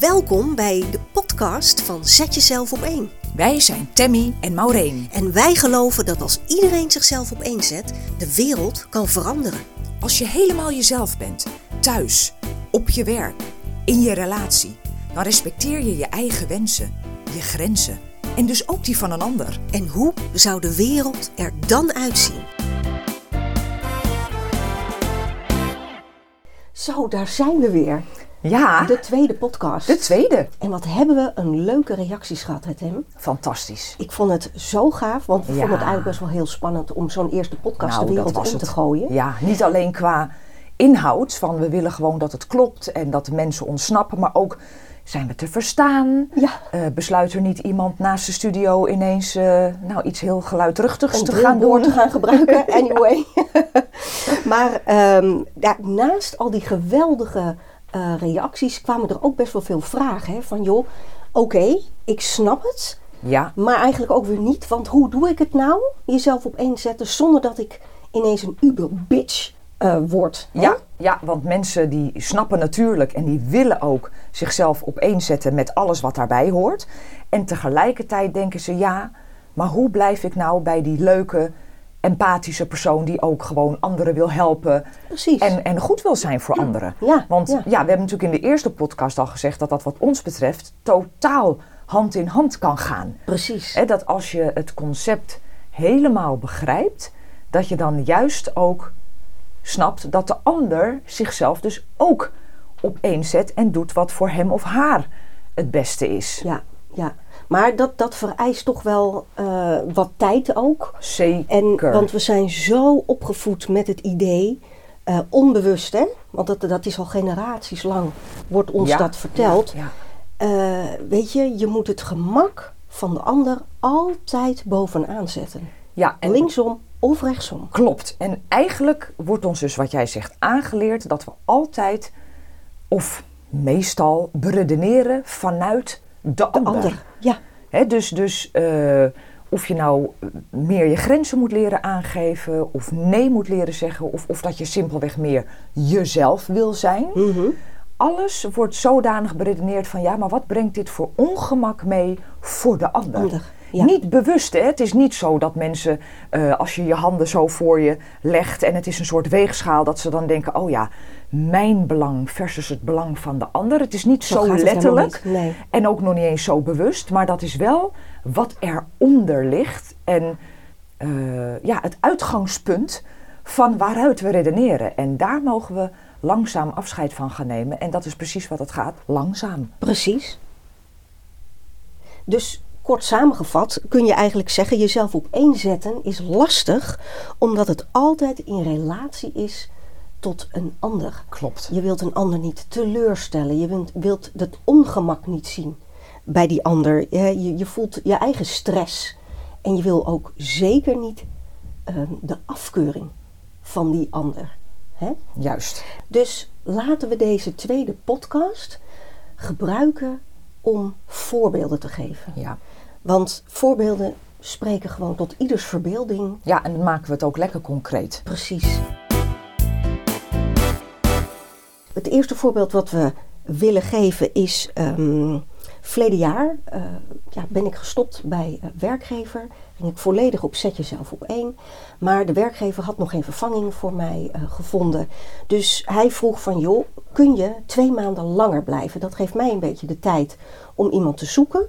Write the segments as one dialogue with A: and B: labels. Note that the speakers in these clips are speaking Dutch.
A: Welkom bij de podcast van Zet Jezelf op één.
B: Wij zijn Tammy en Maureen.
A: En wij geloven dat als iedereen zichzelf op één zet, de wereld kan veranderen.
B: Als je helemaal jezelf bent, thuis, op je werk, in je relatie, dan respecteer je je eigen wensen, je grenzen en dus ook die van een ander.
A: En hoe zou de wereld er dan uitzien? Zo, daar zijn we weer.
B: Ja,
A: De tweede podcast.
B: de tweede.
A: En wat hebben we een leuke reacties gehad, hè, Tim?
B: Fantastisch.
A: Ik vond het zo gaaf, want we
B: Ja.
A: vonden het eigenlijk best wel heel spannend om zo'n eerste podcast
B: Nou,
A: de wereld in te gooien.
B: Ja, niet alleen qua inhoud, van we willen gewoon dat het klopt en dat de mensen ons snappen, maar ook zijn we te verstaan?
A: Ja.
B: Eh, besluit er niet iemand naast de studio ineens eh, nou, iets heel geluidruchtigs te gaan doen?
A: te gaan gebruiken, anyway. maar ja, naast al die geweldige eh, reacties kwamen er ook best wel veel vragen. Hè, van joh, oké, ik snap het,
B: Ja,
A: maar eigenlijk ook weer niet. Want hoe doe ik het nou? Jezelf op één zetten zonder dat ik ineens een uber-bitch eh, word. hè?
B: Ja, ja, want mensen die snappen natuurlijk en die willen ook zichzelf opeenzetten met alles wat daarbij hoort. En tegelijkertijd denken ze, ja, maar hoe blijf ik nou bij die leuke, empathische persoon die ook gewoon anderen wil helpen
A: Precies.
B: en, en goed wil zijn voor anderen?
A: Ja,
B: Want
A: ja.
B: ja. we hebben natuurlijk in de eerste podcast al gezegd dat dat wat ons betreft totaal hand in hand kan gaan.
A: Precies.
B: Dat als je het concept helemaal begrijpt, dat je dan juist ook snapt dat de ander zichzelf dus ook opeenzet en doet wat voor hem of haar het beste is.
A: Ja, ja. Maar dat, dat vereist toch wel eh, wat tijd ook. En,
B: Zeker.
A: want we zijn zo opgevoed met het idee, eh, onbewust hè, want dat, dat is al generaties lang, wordt ons
B: Ja,
A: dat verteld.
B: Ja,
A: Eh, weet je, je moet het gemak van de ander altijd bovenaan zetten.
B: ja en
A: Linksom of rechtsom.
B: klopt. En eigenlijk wordt ons dus wat jij zegt aangeleerd dat we altijd of meestal beredeneren vanuit de,
A: De
B: ander.
A: ander. Ja,
B: Hè, dus dus eh, of je nou meer je grenzen moet leren aangeven, of nee moet leren zeggen, of, of dat je simpelweg meer jezelf wil zijn.
A: mhm.
B: Alles wordt zodanig beredeneerd van ja, maar wat brengt dit voor ongemak mee voor de ander?
A: Ander, ja.
B: Niet bewust, hè? Het is niet zo dat mensen, eh, als je je handen zo voor je legt en het is een soort weegschaal, dat ze dan denken: oh ja, mijn belang versus het belang van de ander. Het is niet
A: Zo
B: letterlijk.
A: niet, nee.
B: En ook nog niet eens zo bewust, maar dat is wel wat eronder ligt. En eh, ja, het uitgangspunt van waaruit we redeneren. En daar mogen we langzaam afscheid van gaan nemen. En dat is precies wat het gaat, langzaam.
A: precies. Dus kort samengevat kun je eigenlijk zeggen: jezelf op één zetten is lastig, omdat het altijd in relatie is tot een ander.
B: Klopt.
A: Je wilt een ander niet teleurstellen. Je wilt, wilt het ongemak niet zien bij die ander. Je, je, je voelt je eigen stress. En je wil ook zeker niet ehm, de afkeuring van die ander. Hè?
B: Juist.
A: Dus laten we deze tweede podcast gebruiken om voorbeelden te geven.
B: Ja.
A: Want voorbeelden spreken gewoon tot ieders verbeelding.
B: ja, en dan maken we het ook lekker concreet.
A: Precies. Het eerste voorbeeld wat we willen geven is ehm verleden jaar eh, ja, ben ik gestopt bij eh, werkgever. Ging ik volledig op zet jezelf op één. Maar de werkgever had nog geen vervanging voor mij eh, gevonden. Dus hij vroeg van joh, kun je twee maanden langer blijven? Dat geeft mij een beetje de tijd om iemand te zoeken.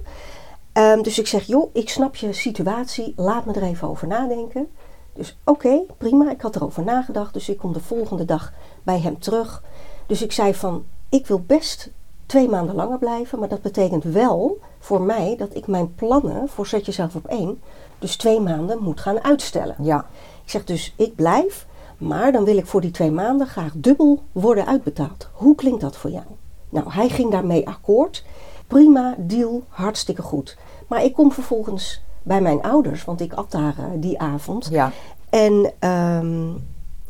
A: Ehm, dus ik zeg, joh, ik snap je situatie, laat me er even over nadenken. Dus oké, prima, ik had erover nagedacht, dus ik kom de volgende dag bij hem terug. Dus ik zei van, ik wil best twee maanden langer blijven, maar dat betekent wel voor mij dat ik mijn plannen voor Zet Jezelf op één, dus twee maanden moet gaan uitstellen.
B: Ja,
A: Ik zeg dus, ik blijf, maar dan wil ik voor die twee maanden graag dubbel worden uitbetaald. Hoe klinkt dat voor jou? Nou, hij ging daarmee akkoord. Prima, deal, hartstikke goed. Maar ik kom vervolgens bij mijn ouders, want ik at daar eh, die avond.
B: ja.
A: En ehm,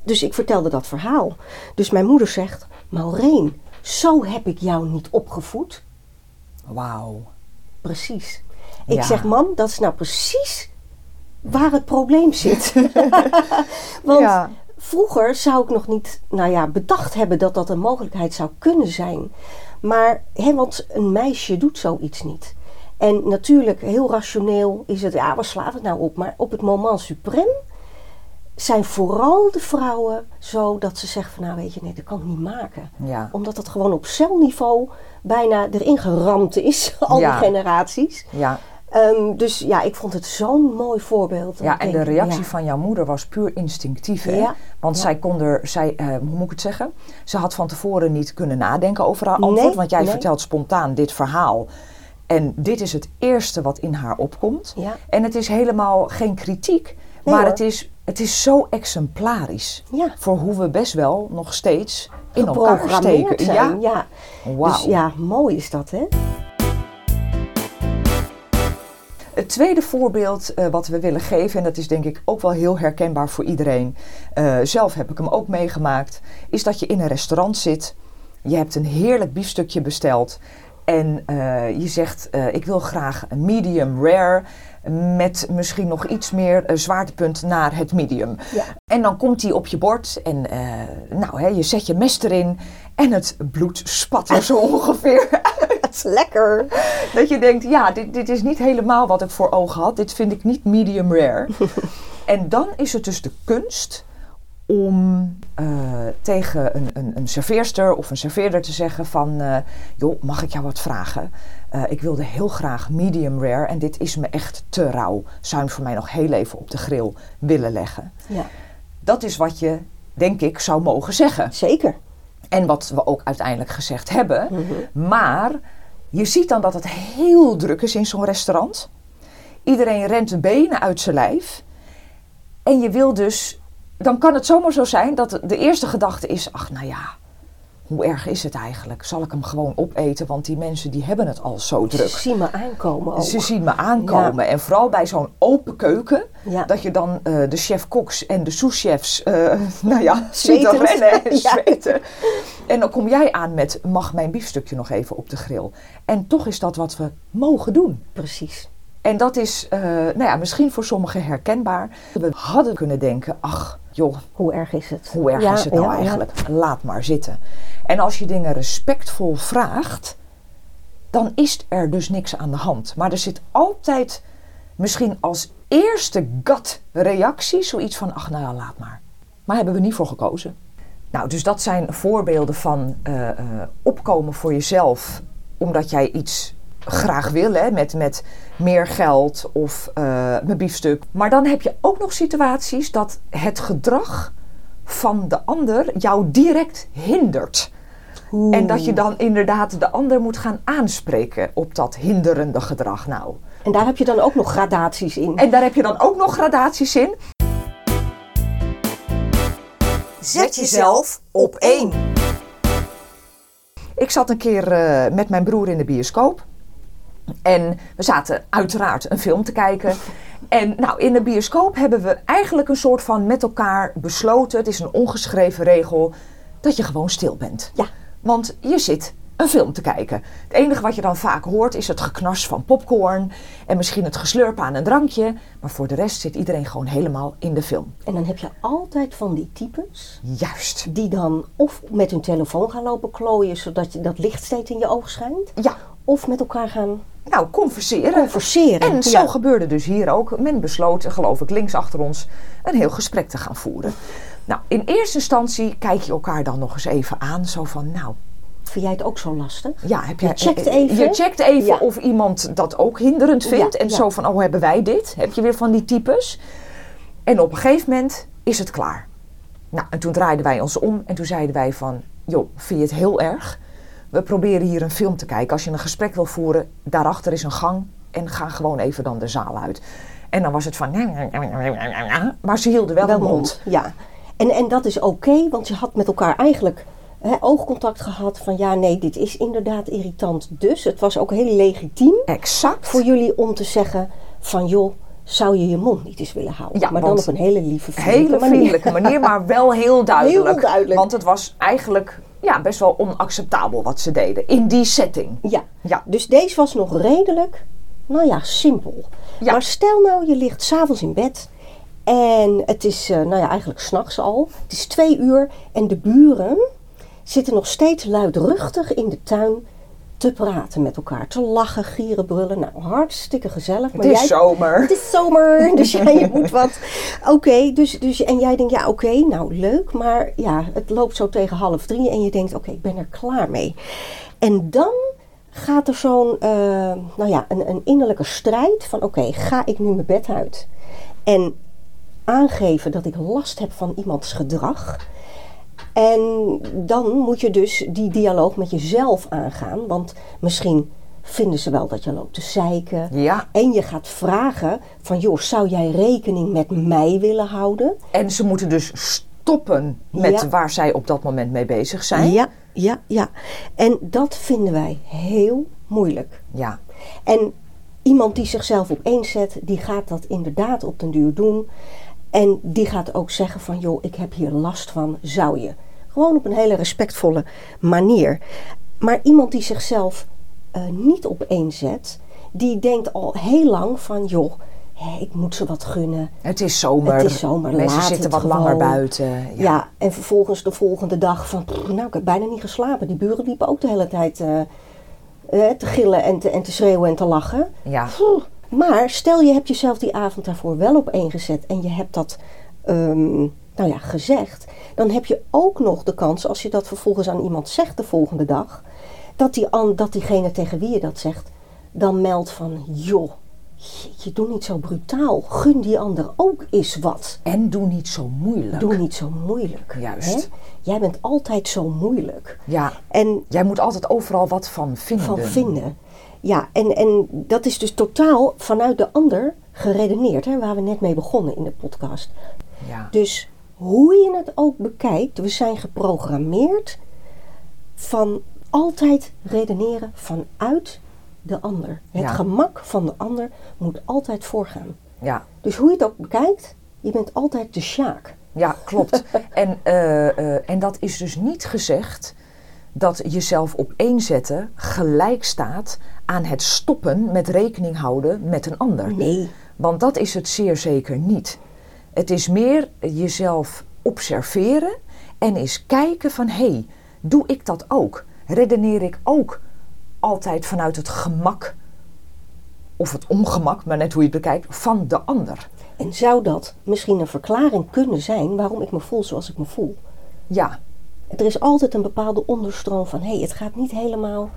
A: dus ik vertelde dat verhaal. Dus mijn moeder zegt, Maureen, zo heb ik jou niet opgevoed.
B: Wauw.
A: Precies. Ik
B: Ja.
A: zeg, mam, dat is nou precies waar het probleem zit. Want
B: Ja.
A: vroeger zou ik nog niet nou ja, bedacht hebben dat dat een mogelijkheid zou kunnen zijn. Maar, hè, want een meisje doet zoiets niet. En natuurlijk, heel rationeel is het, ja, waar slaat het nou op? Maar op het moment suprem zijn vooral de vrouwen zo dat ze zeggen van, nou weet je, nee, dat kan ik niet maken.
B: Ja.
A: Omdat dat gewoon op celniveau bijna erin geramd is, al
B: Ja.
A: die generaties.
B: Ja,
A: Ehm, dus ja, ik vond het zo'n mooi voorbeeld.
B: ja en de reactie
A: ja.
B: van jouw moeder was puur instinctief. Hè?
A: Ja.
B: Want
A: Ja.
B: zij kon er, zij, eh, hoe moet ik het zeggen? Ze had van tevoren niet kunnen nadenken over haar antwoord.
A: Nee,
B: want jij
A: nee.
B: vertelt spontaan dit verhaal. En dit is het eerste wat in haar opkomt.
A: Ja.
B: En het is helemaal geen kritiek.
A: Nee,
B: maar
A: hoor.
B: het is, het is zo exemplarisch.
A: Ja.
B: Voor hoe we best wel nog steeds in elkaar steken.
A: zijn.
B: Ja.
A: Ja.
B: Wauw.
A: Dus ja, mooi is dat, hè?
B: Het tweede voorbeeld eh, wat we willen geven, en dat is denk ik ook wel heel herkenbaar voor iedereen, eh, zelf heb ik hem ook meegemaakt, is dat je in een restaurant zit, je hebt een heerlijk biefstukje besteld en eh, je zegt ik wil graag een medium rare met misschien nog iets meer eh, zwaartepunt naar het medium.
A: Ja.
B: En dan komt die op je bord en eh, nou, hè, je zet je mes erin en het bloed spat er zo ongeveer
A: Het is lekker.
B: dat je denkt, ja, dit, dit is niet helemaal wat ik voor ogen had. Dit vind ik niet medium rare. en dan is het dus de kunst om eh, tegen een, een, een serveerster of een serveerder te zeggen van... eh, joh, mag ik jou wat vragen? Eh, ik wilde heel graag medium rare en dit is me echt te rauw. Zou je voor mij nog heel even op de grill willen leggen?
A: Ja,
B: Dat is wat je, denk ik, zou mogen zeggen.
A: zeker.
B: En wat we ook uiteindelijk gezegd hebben.
A: Mhm.
B: Maar je ziet dan dat het heel druk is in zo'n restaurant. Iedereen rent de benen uit zijn lijf. En je wil dus. Dan kan het zomaar zo zijn dat de eerste gedachte is: ach, nou ja, hoe erg is het eigenlijk? Zal ik hem gewoon opeten? Want die mensen die hebben het al zo
A: Ze
B: druk.
A: zien me aankomen ook.
B: Ze zien me aankomen. En vooral bij zo'n open keuken.
A: Ja.
B: Dat je dan eh, de chef-koks en de sous-chefs, eh, nou ja, ziet rennen en
A: Ja.
B: zweten. En dan kom jij aan met, mag mijn biefstukje nog even op de grill? En toch is dat wat we mogen doen.
A: Precies.
B: En dat is, eh, nou ja, misschien voor sommigen herkenbaar. We hadden kunnen denken, ach, joh,
A: Hoe erg is het?
B: hoe erg
A: Ja,
B: is het nou
A: ja,
B: eigenlijk? Laat maar zitten. En als je dingen respectvol vraagt, dan is er dus niks aan de hand. Maar er zit altijd misschien als eerste gut-reactie zoiets van: ach, nou ja, laat maar. Maar hebben we niet voor gekozen. Nou, dus dat zijn voorbeelden van eh, eh, opkomen voor jezelf, omdat jij iets graag wil, hè, met, met meer geld of eh mijn biefstuk. Maar dan heb je ook nog situaties dat het gedrag van de ander jou direct hindert. En dat je dan inderdaad de ander moet gaan aanspreken op dat hinderende gedrag. Nou,
A: En daar heb je dan ook nog gradaties in.
B: en daar heb je dan ook nog gradaties in.
C: Zet jezelf op één.
B: Ik zat een keer eh, met mijn broer in de bioscoop. En we zaten uiteraard een film te kijken. En nou, in de bioscoop hebben we eigenlijk een soort van met elkaar besloten. Het is een ongeschreven regel. Dat je gewoon stil bent.
A: Ja.
B: Want je zit een film te kijken. Het enige wat je dan vaak hoort is het geknars van popcorn. En misschien het geslurp aan een drankje. Maar voor de rest zit iedereen gewoon helemaal in de film.
A: En dan heb je altijd van die types
B: Juist.
A: die dan of met hun telefoon gaan lopen klooien zodat je dat licht steeds in je oog schijnt.
B: Ja,
A: Of met elkaar gaan
B: nou, converseren.
A: converseren.
B: En zo
A: Ja.
B: gebeurde dus hier ook. Men besloot, geloof ik, links achter ons een heel gesprek te gaan voeren. Nou, in eerste instantie kijk je elkaar dan nog eens even aan. Zo van, nou,
A: Vind jij het ook zo lastig?
B: ja, heb
A: Je checkt
B: eh,
A: even.
B: Je checkt even
A: Ja.
B: of iemand dat ook hinderend vindt.
A: Ja,
B: en
A: ja.
B: zo van, oh, hebben wij dit? Heb je weer van die types? En op een gegeven moment is het klaar. Nou, en toen draaiden wij ons om en toen zeiden wij van, joh, vind je het heel erg? We proberen hier een film te kijken. Als je een gesprek wil voeren, daarachter is een gang en ga gewoon even dan de zaal uit. En dan was het van, maar ze hielden wel,
A: Wel
B: mond.
A: mond. Ja. En, en dat is oké, want je had met elkaar eigenlijk hè, oogcontact gehad van ja, nee, dit is inderdaad irritant. Dus het was ook heel legitiem
B: Exact.
A: voor jullie om te zeggen van joh, zou je je mond niet eens willen houden?
B: Ja,
A: maar dan op een hele lieve vriendelijke
B: hele
A: manier.
B: vriendelijke manier, maar wel heel duidelijk.
A: Heel duidelijk.
B: Want het was eigenlijk ja, best wel onacceptabel wat ze deden in die setting.
A: Ja.
B: Ja.
A: dus deze was nog redelijk, nou ja, simpel.
B: Ja.
A: Maar stel nou, je ligt s'avonds in bed En het is, eh, nou ja, eigenlijk s'nachts al. Het is twee uur en de buren zitten nog steeds luidruchtig in de tuin te praten met elkaar. Te lachen, gieren, brullen. Nou, hartstikke gezellig.
B: Het is zomer.
A: Het is zomer, dus ja, je moet wat. Oké, dus, dus, en jij denkt, ja oké, nou leuk. Maar ja, het loopt zo tegen half drie en je denkt, oké, ik ben er klaar mee. En dan gaat er zo'n, eh, nou ja, een, een innerlijke strijd van, oké, ga ik nu mijn bed uit? En aangeven dat ik last heb van iemands gedrag. En dan moet je dus die dialoog met jezelf aangaan. Want misschien vinden ze wel dat je loopt te zeiken.
B: Ja.
A: En je gaat vragen van, joh, zou jij rekening met mij willen houden?
B: En ze moeten dus stoppen met
A: Ja.
B: waar zij op dat moment mee bezig zijn.
A: Ja, ja, ja. En dat vinden wij heel moeilijk.
B: Ja.
A: En iemand die zichzelf opeenzet, die gaat dat inderdaad op den duur doen. En die gaat ook zeggen van, joh, ik heb hier last van, zou je? Gewoon op een hele respectvolle manier. Maar iemand die zichzelf eh, niet opeenzet, die denkt al heel lang van, joh, ik moet ze wat gunnen.
B: Het is zomer.
A: Het is zomer,
B: Mensen
A: laat
B: zitten wat langer buiten.
A: Ja.
B: Ja.
A: en vervolgens de volgende dag van, "Pff, nou, ik heb bijna niet geslapen. Die buren liepen ook de hele tijd eh, eh, te gillen en te, en te schreeuwen en te lachen.
B: Ja.
A: Pff, Maar stel je hebt jezelf die avond daarvoor wel opeengezet en je hebt dat ehm, nou ja, gezegd, dan heb je ook nog de kans, als je dat vervolgens aan iemand zegt de volgende dag, dat, die, dat diegene tegen wie je dat zegt, dan meldt van, joh, je doet niet zo brutaal, gun die ander ook eens wat.
B: En doe niet zo moeilijk.
A: Doe niet zo moeilijk.
B: Juist.
A: hè? Jij bent altijd zo moeilijk.
B: Ja.
A: En
B: Jij moet altijd overal wat van vinden.
A: van vinden. Ja, en, en dat is dus totaal vanuit de ander geredeneerd, hè, waar we net mee begonnen in de podcast.
B: Ja.
A: Dus hoe je het ook bekijkt, we zijn geprogrammeerd van altijd redeneren vanuit de ander. Het
B: Ja.
A: gemak van de ander moet altijd voorgaan.
B: ja.
A: Dus hoe je het ook bekijkt, je bent altijd de sjaak.
B: Ja, klopt. en, eh, eh, en dat is dus niet gezegd dat jezelf opeenzetten gelijk staat aan het stoppen met rekening houden met een ander.
A: Nee.
B: Want dat is het zeer zeker niet. Het is meer jezelf observeren en eens kijken van hé, hey, doe ik dat ook? Redeneer ik ook altijd vanuit het gemak of het ongemak, maar net hoe je het bekijkt, van de ander?
A: En zou dat misschien een verklaring kunnen zijn waarom ik me voel zoals ik me voel?
B: Ja,
A: Er is altijd een bepaalde onderstroom van hé, hey, het gaat niet helemaal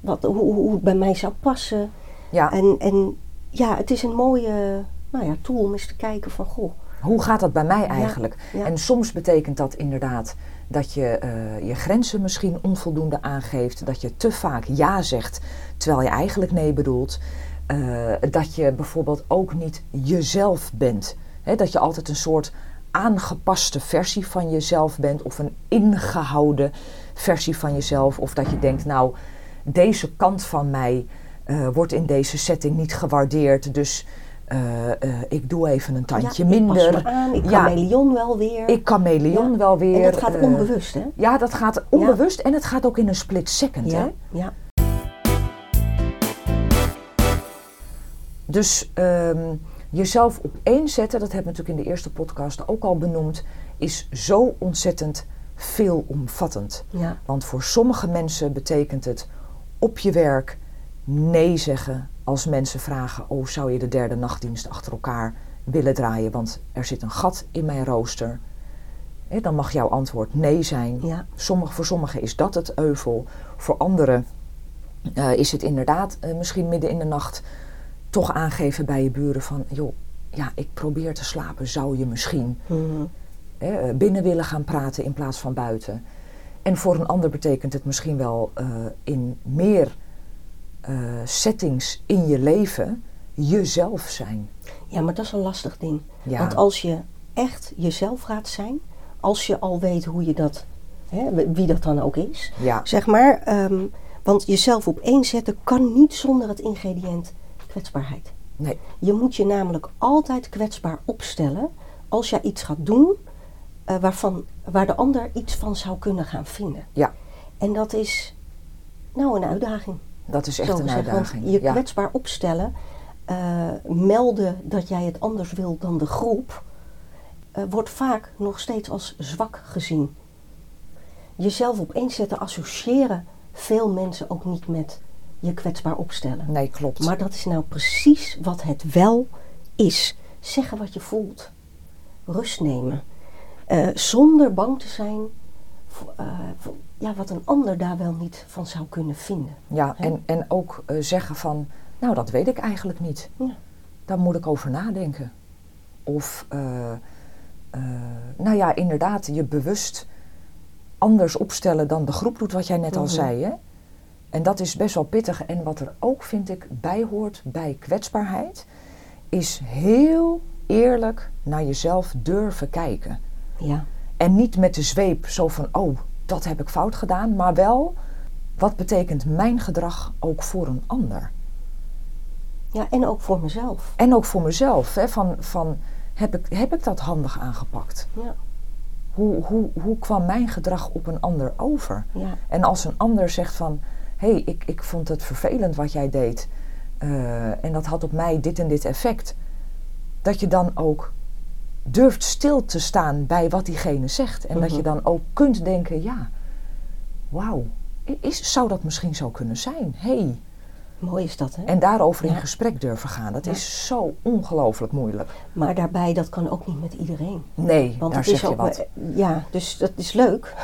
A: wat, hoe, hoe het bij mij zou passen.
B: ja.
A: En, en ja, het is een mooie nou ja, tool om eens te kijken van goh.
B: Hoe gaat dat bij mij eigenlijk?
A: ja.
B: En soms betekent dat inderdaad dat je eh, je grenzen misschien onvoldoende aangeeft. Dat je te vaak ja zegt terwijl je eigenlijk nee bedoelt. Eh, dat je bijvoorbeeld ook niet jezelf bent. Dat je altijd een soort aangepaste versie van jezelf bent of een ingehouden versie van jezelf. Of dat je denkt, nou, deze kant van mij eh, wordt in deze setting niet gewaardeerd. Dus eh, eh, ik doe even een tandje
A: ja, ik
B: minder.
A: pas me aan, ik
B: Ja.
A: chameleon wel weer.
B: Ik chameleon
A: Ja.
B: wel weer.
A: en dat gaat onbewust, hè?
B: Ja, dat gaat onbewust en het gaat ook in een split second. Hè?
A: Ja.
B: Dus ehm, jezelf opeenzetten, dat hebben we natuurlijk in de eerste podcast ook al benoemd, is zo ontzettend veelomvattend.
A: ja.
B: Want voor sommige mensen betekent het op je werk nee zeggen als mensen vragen: Oh, zou je de derde nachtdienst achter elkaar willen draaien? Want er zit een gat in mijn rooster. Dan mag jouw antwoord nee zijn.
A: Ja.
B: Sommige, voor sommigen is dat het euvel. Voor anderen eh, is het inderdaad eh, misschien midden in de nacht toch aangeven bij je buren van... joh, ja, ik probeer te slapen, zou je misschien
A: Mhm.
B: eh, binnen willen gaan praten in plaats van buiten. En voor een ander betekent het misschien wel eh, in meer eh, settings in je leven jezelf zijn.
A: ja, maar dat is een lastig ding.
B: Ja.
A: Want als je echt jezelf gaat zijn, als je al weet hoe je dat, hè, wie dat dan ook is,
B: Ja,
A: zeg maar. ehm, want jezelf opeenzetten kan niet zonder het ingrediënt kwetsbaarheid.
B: nee,
A: Je moet je namelijk altijd kwetsbaar opstellen als jij iets gaat doen eh, waarvan, waar de ander iets van zou kunnen gaan vinden.
B: ja,
A: En dat is nou een uitdaging.
B: dat is echt een
A: gezegd. Want
B: uitdaging.
A: je
B: ja.
A: kwetsbaar opstellen, eh, melden dat jij het anders wil dan de groep, eh, wordt vaak nog steeds als zwak gezien. Jezelf opeenzetten, associëren veel mensen ook niet met je kwetsbaar opstellen.
B: Nee, klopt.
A: Maar dat is nou precies wat het wel is. Zeggen wat je voelt. Rust nemen. Eh, zonder bang te zijn voor, eh, voor- ja, wat een ander daar wel niet van zou kunnen vinden.
B: Ja,
A: Hè?
B: en, en ook eh, zeggen van, nou dat weet ik eigenlijk niet.
A: Ja.
B: Daar moet ik over nadenken. Of, nou ja, inderdaad, je bewust anders opstellen dan de groep doet, wat jij net al
A: Mhm.
B: zei. Hè? En dat is best wel pittig. En wat er ook, vind ik, bij hoort bij kwetsbaarheid, is heel eerlijk naar jezelf durven kijken.
A: Ja.
B: En niet met de zweep zo van, oh, dat heb ik fout gedaan, maar wel, wat betekent mijn gedrag ook voor een ander?
A: ja, en ook voor mezelf.
B: En ook voor mezelf, hè, van, van heb, ik, heb ik dat handig aangepakt?
A: Ja.
B: Hoe, hoe, hoe kwam mijn gedrag op een ander over?
A: Ja.
B: En als een ander zegt van, hé, hey, ik, ik vond het vervelend wat jij deed eh, en dat had op mij dit en dit effect, dat je dan ook durft stil te staan bij wat diegene zegt. En dat
A: Mhm.
B: je dan ook kunt denken, ja, wauw, is, zou dat misschien zo kunnen zijn? hey.
A: Mooi is dat, hè?
B: En daarover in
A: Ja.
B: gesprek durven gaan, dat
A: Ja.
B: is zo ongelooflijk moeilijk.
A: Maar daarbij, dat kan ook niet met iedereen.
B: Nee,
A: Want
B: daar
A: het is
B: zeg je
A: ook,
B: wat.
A: Ja, dus dat is leuk.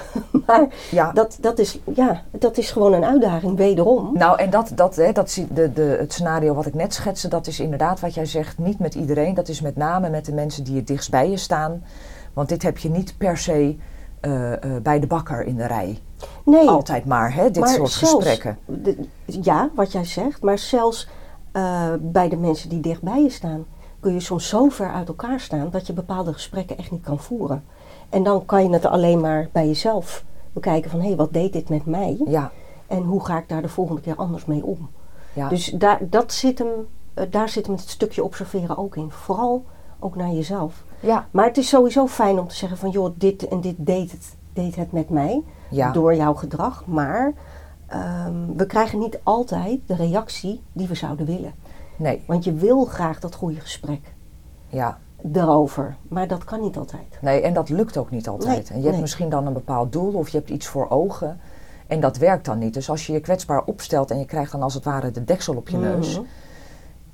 A: Maar
B: Ja.
A: dat, dat, is, ja, dat is gewoon een uitdaging, wederom.
B: Nou, en dat, dat, hè, dat, zie- de, de, het scenario wat ik net schetste, dat is inderdaad wat jij zegt, niet met iedereen. Dat is met name met de mensen die het dichtst bij je staan. Want dit heb je niet per se eh, eh, bij de bakker in de rij.
A: Nee,
B: Altijd maar, hè, dit
A: maar
B: soort
A: zelfs-
B: gesprekken.
A: de- ja, wat jij zegt, maar zelfs eh, bij de mensen die dicht bij je staan, kun je soms zo ver uit elkaar staan dat je bepaalde gesprekken echt niet kan voeren. En dan kan je het alleen maar bij jezelf bekijken van hé, hey, wat deed dit met mij?
B: Ja,
A: En hoe ga ik daar de volgende keer anders mee om?
B: ja.
A: Dus daar, dat zit hem, eh, daar zit hem het stukje observeren ook in. Vooral ook naar jezelf.
B: ja,
A: Maar het is sowieso fijn om te zeggen van joh, dit en dit deed het, deed het met mij.
B: ja.
A: Door jouw gedrag. Maar ehm, we krijgen niet altijd de reactie die we zouden willen.
B: nee,
A: Want je wil graag dat goede gesprek
B: ja.
A: Daarover. Maar dat kan niet altijd.
B: Nee, en dat lukt ook niet altijd.
A: Nee,
B: en je hebt
A: nee.
B: misschien dan een bepaald doel of je hebt iets voor ogen. En dat werkt dan niet. Dus als je je kwetsbaar opstelt en je krijgt dan als het ware de deksel op je neus.
A: Mhm,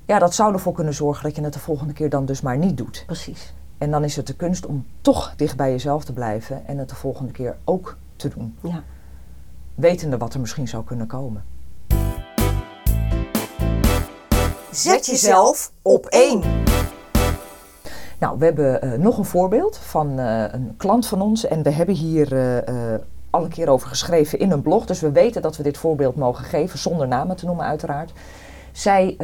B: Ja, dat zou ervoor kunnen zorgen dat je het de volgende keer dan dus maar niet doet.
A: Precies.
B: En dan is het de kunst om toch dicht bij jezelf te blijven en het de volgende keer ook te doen.
A: Ja.
B: Wetende wat er misschien zou kunnen komen.
C: Zet jezelf op één.
B: Nou, we hebben eh, nog een voorbeeld van eh, een klant van ons. En we hebben hier eh, al een keer over geschreven in een blog. Dus we weten dat we dit voorbeeld mogen geven, zonder namen te noemen uiteraard. Zij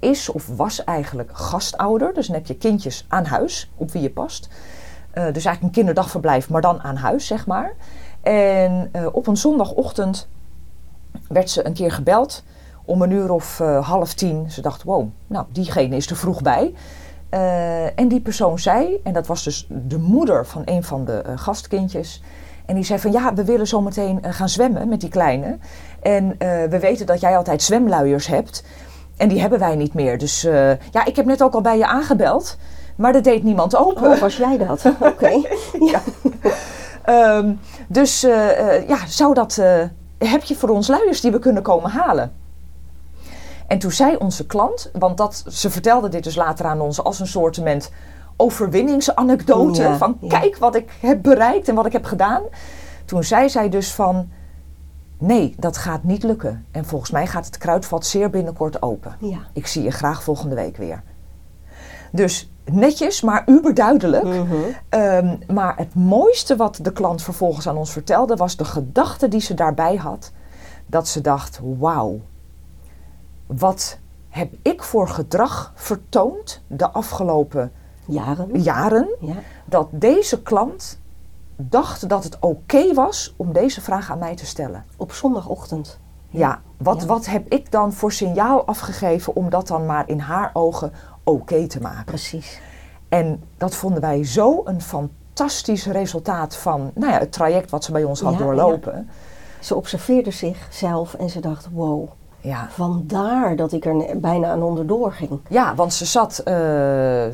B: is of was eigenlijk gastouder. Dus dan heb je kindjes aan huis, op wie je past. Dus eigenlijk een kinderdagverblijf, maar dan aan huis, zeg maar. En op een zondagochtend werd ze een keer gebeld om een uur of half tien. Ze dacht, wow, nou, diegene is er vroeg bij. Eh, en die persoon zei, en dat was dus de moeder van een van de eh, gastkindjes. En die zei van ja, we willen zo meteen eh, gaan zwemmen met die kleine. En we weten dat jij altijd zwemluiers hebt. En die hebben wij niet meer. Dus ja, ik heb net ook al bij je aangebeld. Maar er deed niemand open.
A: Oh, was jij dat? Oké. Ja.
B: Ehm, dus ja, zou dat, heb je voor ons luiers die we kunnen komen halen? En toen zei onze klant, want dat, ze vertelde dit dus later aan ons als een soortement overwinningsanekdote.
A: Ja,
B: van
A: ja.
B: kijk wat ik heb bereikt en wat ik heb gedaan. Toen zei zij dus van, nee, dat gaat niet lukken. En volgens mij gaat het kruidvat zeer binnenkort open.
A: Ja.
B: Ik zie je graag volgende week weer. Dus netjes, maar uberduidelijk.
A: Mhm.
B: Ehm, maar het mooiste wat de klant vervolgens aan ons vertelde, was de gedachte die ze daarbij had. Dat ze dacht: wauw, wat heb ik voor gedrag vertoond de afgelopen
A: Jaren.
B: jaren,
A: Ja.
B: dat deze klant dacht dat het oké was om deze vraag aan mij te stellen.
A: Op zondagochtend.
B: Ja, wat,
A: Ja.
B: wat heb ik dan voor signaal afgegeven om dat dan maar in haar ogen oké te maken?
A: Precies.
B: En dat vonden wij zo een fantastisch resultaat van nou ja, het traject wat ze bij ons had doorlopen.
A: Ze observeerde zichzelf en ze dacht, wow,
B: Ja.
A: Vandaar dat ik er bijna aan onderdoor ging.
B: Ja, want ze zat, eh,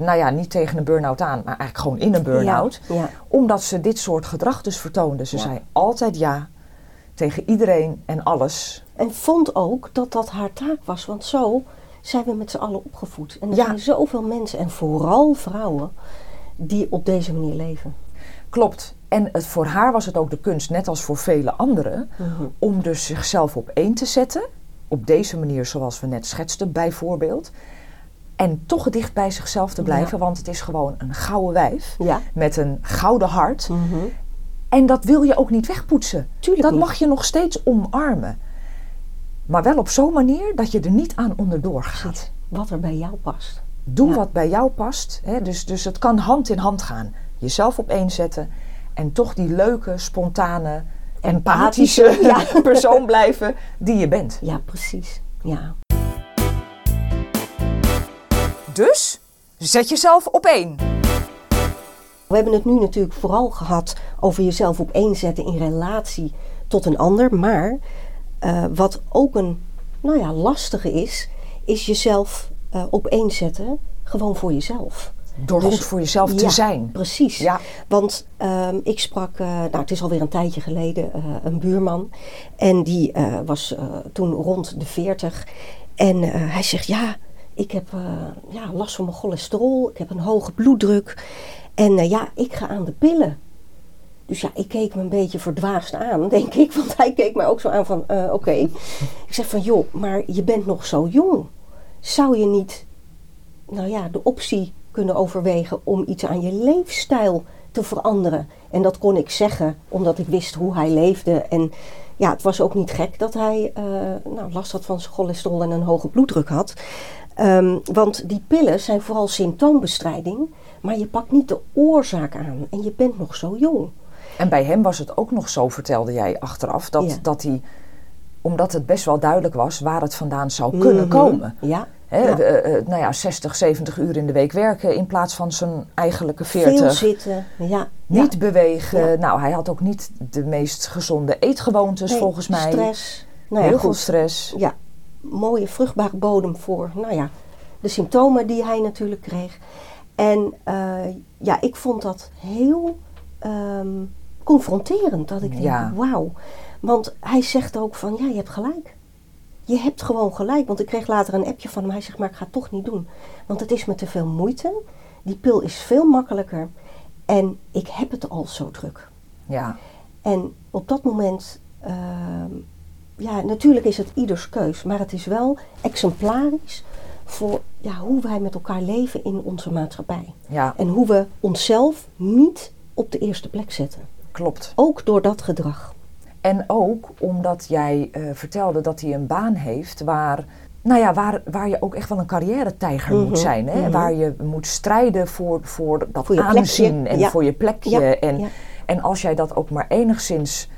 B: nou ja, niet tegen een burn-out aan, maar eigenlijk gewoon in een burn-out.
A: Ja, ja.
B: Omdat ze dit soort gedrag dus vertoonde. Ze
A: Ja.
B: zei altijd ja tegen iedereen en alles.
A: En vond ook dat dat haar taak was, want zo zijn we met z'n allen opgevoed. En er zijn zoveel mensen, en vooral vrouwen, die op deze manier leven.
B: Klopt. En het, voor haar was het ook de kunst, net als voor vele anderen,
A: Mhm.
B: om dus zichzelf op één te zetten. Op deze manier, zoals we net schetsten, bijvoorbeeld. En toch dicht bij zichzelf te blijven, want het is gewoon een gouden wijf.
A: Ja.
B: Met een gouden hart.
A: Mhm.
B: En dat wil je ook niet wegpoetsen.
A: Tuurlijk
B: dat
A: niet.
B: mag je nog steeds omarmen. Maar wel op zo'n manier dat je er niet aan onderdoor gaat.
A: Wat er bij jou past.
B: Doe
A: Ja.
B: wat bij jou past. Hè? Dus, dus het kan hand in hand gaan. Jezelf op één zetten. En toch die leuke, spontane, empathische
A: ja.
B: persoon blijven die je bent.
A: Ja, precies. Ja.
C: Dus zet jezelf op één.
A: We hebben het nu natuurlijk vooral gehad over jezelf op één zetten in relatie tot een ander. Maar eh, wat ook een nou ja, lastige is, is jezelf eh op één zetten gewoon voor jezelf.
B: Door
A: Dus-
B: goed voor jezelf te
A: Ja,
B: zijn.
A: Precies.
B: Ja.
A: Want ehm, ik sprak, eh, nou het is alweer een tijdje geleden, eh, een buurman. En die eh, was toen rond de 40. En hij zegt, ja, ik heb ja, last van mijn cholesterol. Ik heb een hoge bloeddruk. En ja, ik ga aan de pillen. Dus ja, ik keek me een beetje verdwaasd aan, denk ik. Want hij keek mij ook zo aan van, oké. Ik zeg van, joh, maar je bent nog zo jong. Zou je niet nou ja, de optie kunnen overwegen om iets aan je leefstijl te veranderen. En dat kon ik zeggen omdat ik wist hoe hij leefde. En ja, het was ook niet gek dat hij eh, nou, last had van zijn cholesterol en een hoge bloeddruk had. Ehm, want die pillen zijn vooral symptoombestrijding, maar je pakt niet de oorzaak aan. En je bent nog zo jong.
B: En bij hem was het ook nog zo, vertelde jij achteraf, dat,
A: Ja.
B: dat hij, omdat het best wel duidelijk was waar het vandaan zou kunnen
A: Mhm.
B: komen.
A: Ja.
B: Hè,
A: Ja.
B: eh, eh, nou ja, 60, 70 uur in de week werken in plaats van zijn eigenlijke
A: Veel
B: 40.
A: zitten. Ja.
B: Niet
A: ja.
B: bewegen.
A: Ja.
B: Nou, hij had ook niet de meest gezonde eetgewoontes
A: Nee,
B: volgens mij.
A: Stress. Nou
B: Heel veel stress.
A: ja, mooie vruchtbare bodem voor, nou ja, de symptomen die hij natuurlijk kreeg. En eh, ja, ik vond dat heel ehm, confronterend. Dat ik denk, wauw. Want hij zegt ook van, ja, je hebt gelijk. Je hebt gewoon gelijk. Want ik kreeg later een appje van hem. Hij zegt, maar ik ga het toch niet doen. Want het is me te veel moeite. Die pil is veel makkelijker. En ik heb het al zo druk.
B: Ja,
A: En op dat moment, ehm, ja, natuurlijk is het ieders keus, maar het is wel exemplarisch voor ja, hoe wij met elkaar leven in onze maatschappij.
B: ja,
A: En hoe we onszelf niet op de eerste plek zetten.
B: klopt.
A: Ook door dat gedrag.
B: En ook omdat jij eh, vertelde dat hij een baan heeft waar, nou ja, waar, waar je ook echt wel een carrière-tijger
A: Mhm,
B: moet zijn. Hè?
A: mhm.
B: Waar je moet strijden voor, voor dat
A: Voor je plekje,
B: aanzien en
A: ja.
B: voor je plekje.
A: Ja,
B: en,
A: ja.
B: en als jij dat ook maar enigszins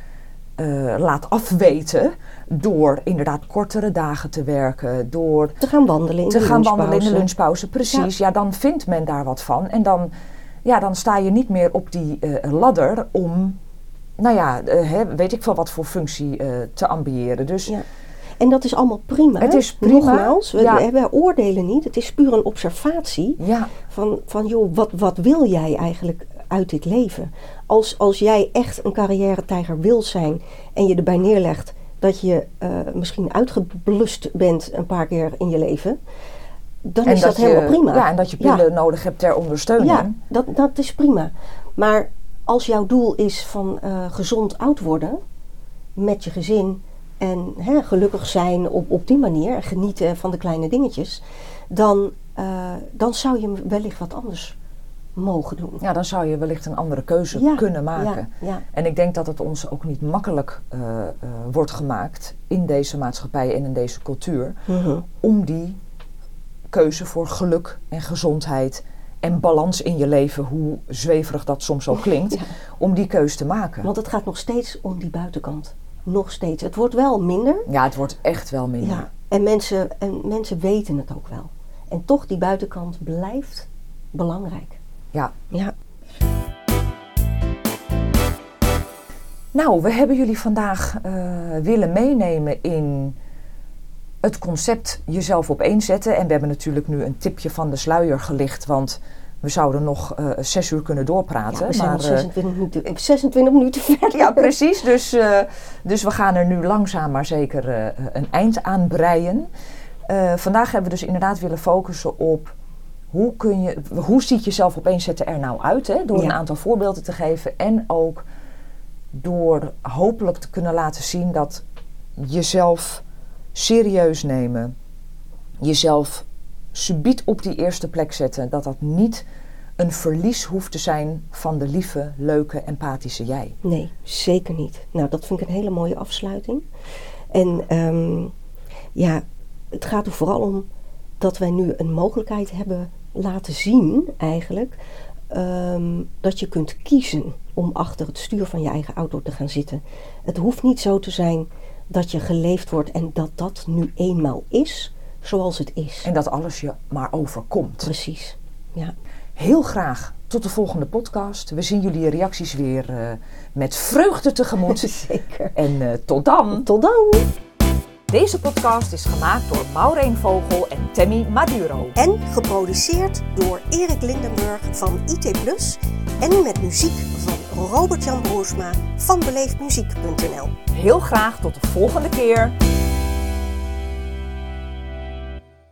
B: eh, laat afweten door inderdaad kortere dagen te werken, door
A: Te gaan wandelen in
B: te
A: de
B: gaan wandelen in de
A: lunchpauze.
B: lunchpauze. Precies, ja. dan vindt men daar wat van. En dan, ja, dan sta je niet meer op die eh, ladder om, nou ja, eh, hè, weet ik veel wat voor functie eh, te ambiëren. Dus
A: Ja. En dat is allemaal prima.
B: Het is prima,
A: Nogmaals, we,
B: ja.
A: oordelen niet. Het is puur een observatie.
B: ja,
A: Van, van joh, wat, wat wil jij eigenlijk uit dit leven? Als, als jij echt een carrière-tijger wil zijn en je erbij neerlegt dat je eh, misschien uitgeblust bent een paar keer in je leven, dan is dat,
B: je,
A: helemaal prima.
B: Ja, en dat je pillen nodig hebt ter ondersteuning.
A: Ja, dat, dat is prima. Maar als jouw doel is van eh, gezond oud worden met je gezin en hè, gelukkig zijn op, op die manier en genieten van de kleine dingetjes, dan, eh, dan zou je wellicht wat anders mogen doen.
B: Ja, dan zou je wellicht een andere keuze
A: Ja,
B: kunnen maken.
A: Ja, ja.
B: En ik denk dat het ons ook niet makkelijk eh, wordt gemaakt in deze maatschappij en in deze cultuur
A: Mhm.
B: om die keuze voor geluk en gezondheid en balans in je leven, hoe zweverig dat soms ook klinkt,
A: Ja.
B: om die keuze te maken.
A: Want het gaat nog steeds om die buitenkant. Nog steeds. Het wordt wel minder.
B: Ja, het wordt echt wel minder.
A: Ja. En, mensen, en mensen weten het ook wel. En toch, die buitenkant blijft belangrijk.
B: Ja.
A: Ja.
B: Nou, we hebben jullie vandaag eh, willen meenemen in het concept jezelf op één zetten. En we hebben natuurlijk nu een tipje van de sluier gelicht, want we zouden nog eh, zes uur kunnen doorpraten.
A: Ja, we zijn
B: maar,
A: al
B: eh,
A: 26 minuten, 26 minuten verder.
B: ja, precies. Dus, eh, dus we gaan er nu langzaam maar zeker een eind aan breien. Vandaag hebben we dus inderdaad willen focussen op hoe, kun je, hoe ziet jezelf opeens zetten er nou uit? Hè? Door
A: Ja.
B: een aantal voorbeelden te geven en ook door hopelijk te kunnen laten zien dat jezelf serieus nemen, jezelf subiet op die eerste plek zetten, dat dat niet een verlies hoeft te zijn van de lieve, leuke, empathische jij.
A: Nee, zeker niet. Nou, dat vind ik een hele mooie afsluiting. En ehm, ja, het gaat er vooral om dat wij nu een mogelijkheid hebben laten zien, eigenlijk, ehm, dat je kunt kiezen om achter het stuur van je eigen auto te gaan zitten. Het hoeft niet zo te zijn dat je geleefd wordt en dat dat nu eenmaal is zoals het is.
B: En dat alles je maar overkomt.
A: Precies. Ja.
B: Heel graag tot de volgende podcast. We zien jullie reacties weer eh, met vreugde tegemoet.
A: Zeker.
B: En eh, tot dan!
A: Tot dan!
C: Deze podcast is gemaakt door Maureen Vogel en Tammy Maduro.
A: En geproduceerd door Erik Lindenburg van IT Plus en met muziek van Robert-Jan Broersma van beleefdmuziek.nl.
C: Heel graag tot de volgende keer.